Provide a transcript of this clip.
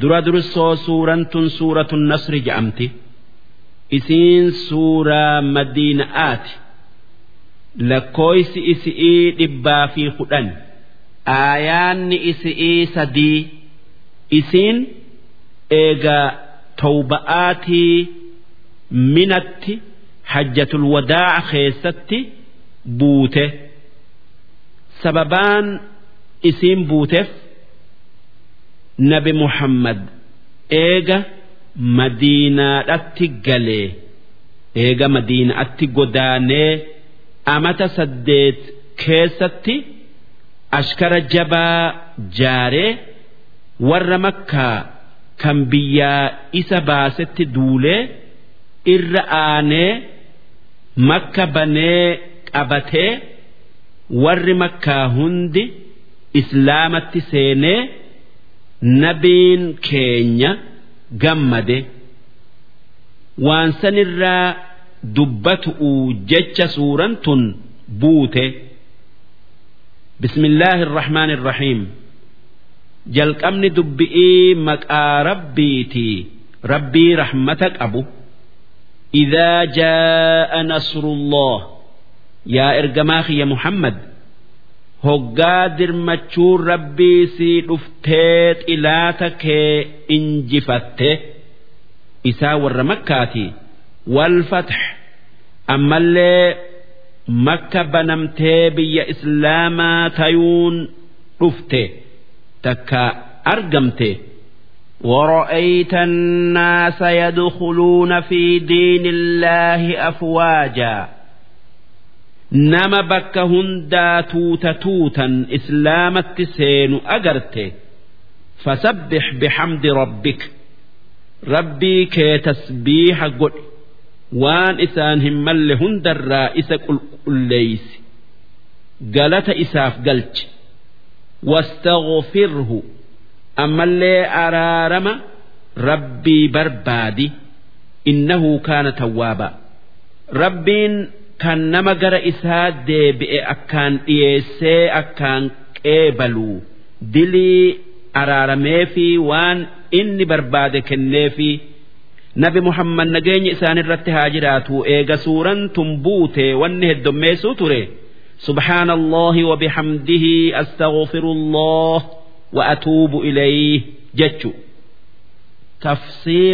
dura dursoo suuraan tun suuratun nasri je'amti isiin suuraa madiina'aati. Lakkooysi isi'ii dhibbaa fi kudhan. Aayaanni isi'ii sadii. Isiin eegaa tawba'aatii minatti hajjatul wadaa'a keessatti buute. Sababaan isiin buuteef nabi muhammad eega madiinaadhatti galee eega madiinaatti godaanee amata saddeet keessatti ashkara jabaa jaaree warra makkaa kan biyyaa isa baasetti duulee irra aanee makka banee qabatee warri makkaa hundi islaamatti seenee nabiin keenya gammade waan sanirraa dubbatu'u jecha suuraan tun buute. Bismillaahi irrahmaan irrahiim jalqabni dubbi'ii maqaa rabbiitii rabbii rahmata qabu. Idaa jaa'a nasrullah yaa ergamaa kiyya muhammad hoggaa dirmachuun rabbii sii dhuftee xilaata kee injifatte isaa warra makkaati wal fatx ammallee makka banamtee biyya islaamaa tayuun dhufte takka argamte ورأيت الناس يدخلون في دين الله أفواجا Nama bakka hundaa tuuta tuutan islaamatti seenu agarte fasabbix bixamdi rabbik. Rabbii kee tasbiiha godhi waan isaan hin malle hundarraa isa qulqulleeysi. Galata isaaf galchi wastaghfirhu. Ammallee araarama rabbii barbaadi. Innahu kaana tawwaaba. Rabbiin kan nama gara isaa deebi'e akkaan dhiyeessee akkaan qeebaluu dilii araaramee fi waan inni barbaade kennee fi nabi muhammad nageenya isaanirratti haa jiraatu eega suuraan tun buute wanni heddommeessuu ture سبحان الله وبحمده أستغفر الله وأتوب إليه جتشو تفسير